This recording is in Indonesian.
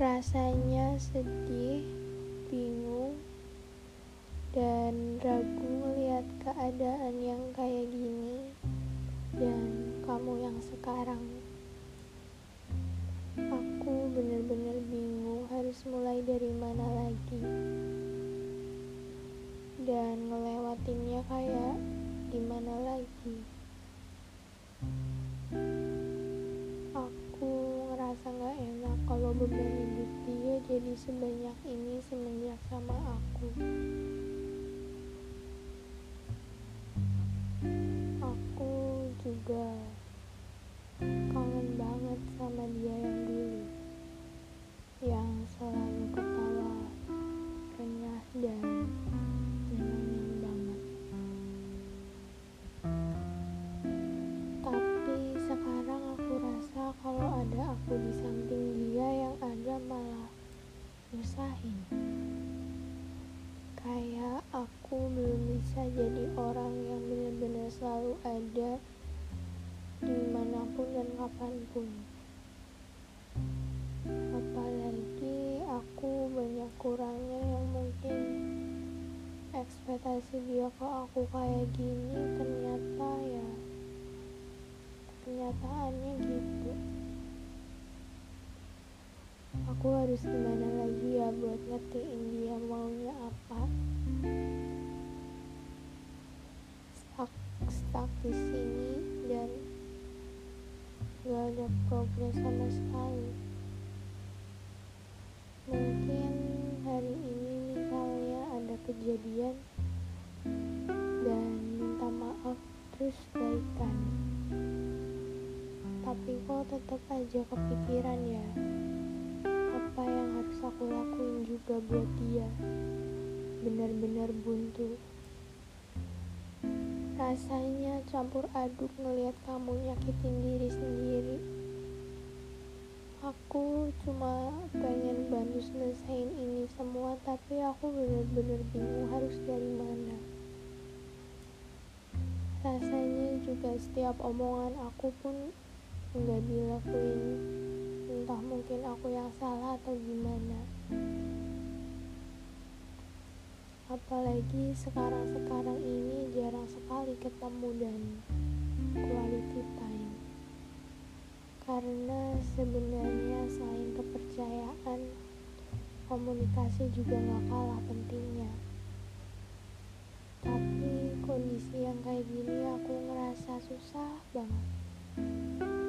Rasanya sedih, bingung, dan ragu melihat keadaan yang kayak gini dan kamu yang sekarang. Aku bener-bener bingung harus mulai dari mana lagi. Dan ngelewatinnya kayak gimana lagi. Kalau beban hidup dia jadi sebanyak ini semenjak sama aku. Aku juga kangen banget sama dia nyusahin kayak aku belum bisa jadi orang yang benar-benar selalu ada di mana pun dan kapan pun. Apalagi aku banyak kurangnya yang mungkin ekspektasi dia ke aku kayak gini ternyata ya kenyataannya gitu. Aku harus gimana buat ngertiin dia maunya apa. Stuck stuck di sini dan gak ada progres sama sekali. Mungkin hari ini misalnya ada kejadian dan minta maaf terus baikan. Tapi kok tetap aja kepikiran ya yang harus aku lakuin juga buat dia. Benar-benar buntu. Rasanya campur aduk ngelihat kamu nyakitin diri sendiri. Aku cuma pengen bantu selesaiin ini semua tapi aku benar-benar bingung harus dari mana. Rasanya juga setiap omongan aku pun nggak dilakuin aku yang salah atau gimana? Apalagi sekarang-sekarang ini jarang sekali ketemu dan quality time. Karena sebenarnya selain kepercayaan komunikasi juga gak kalah pentingnya. Tapi kondisi yang kayak gini aku ngerasa susah banget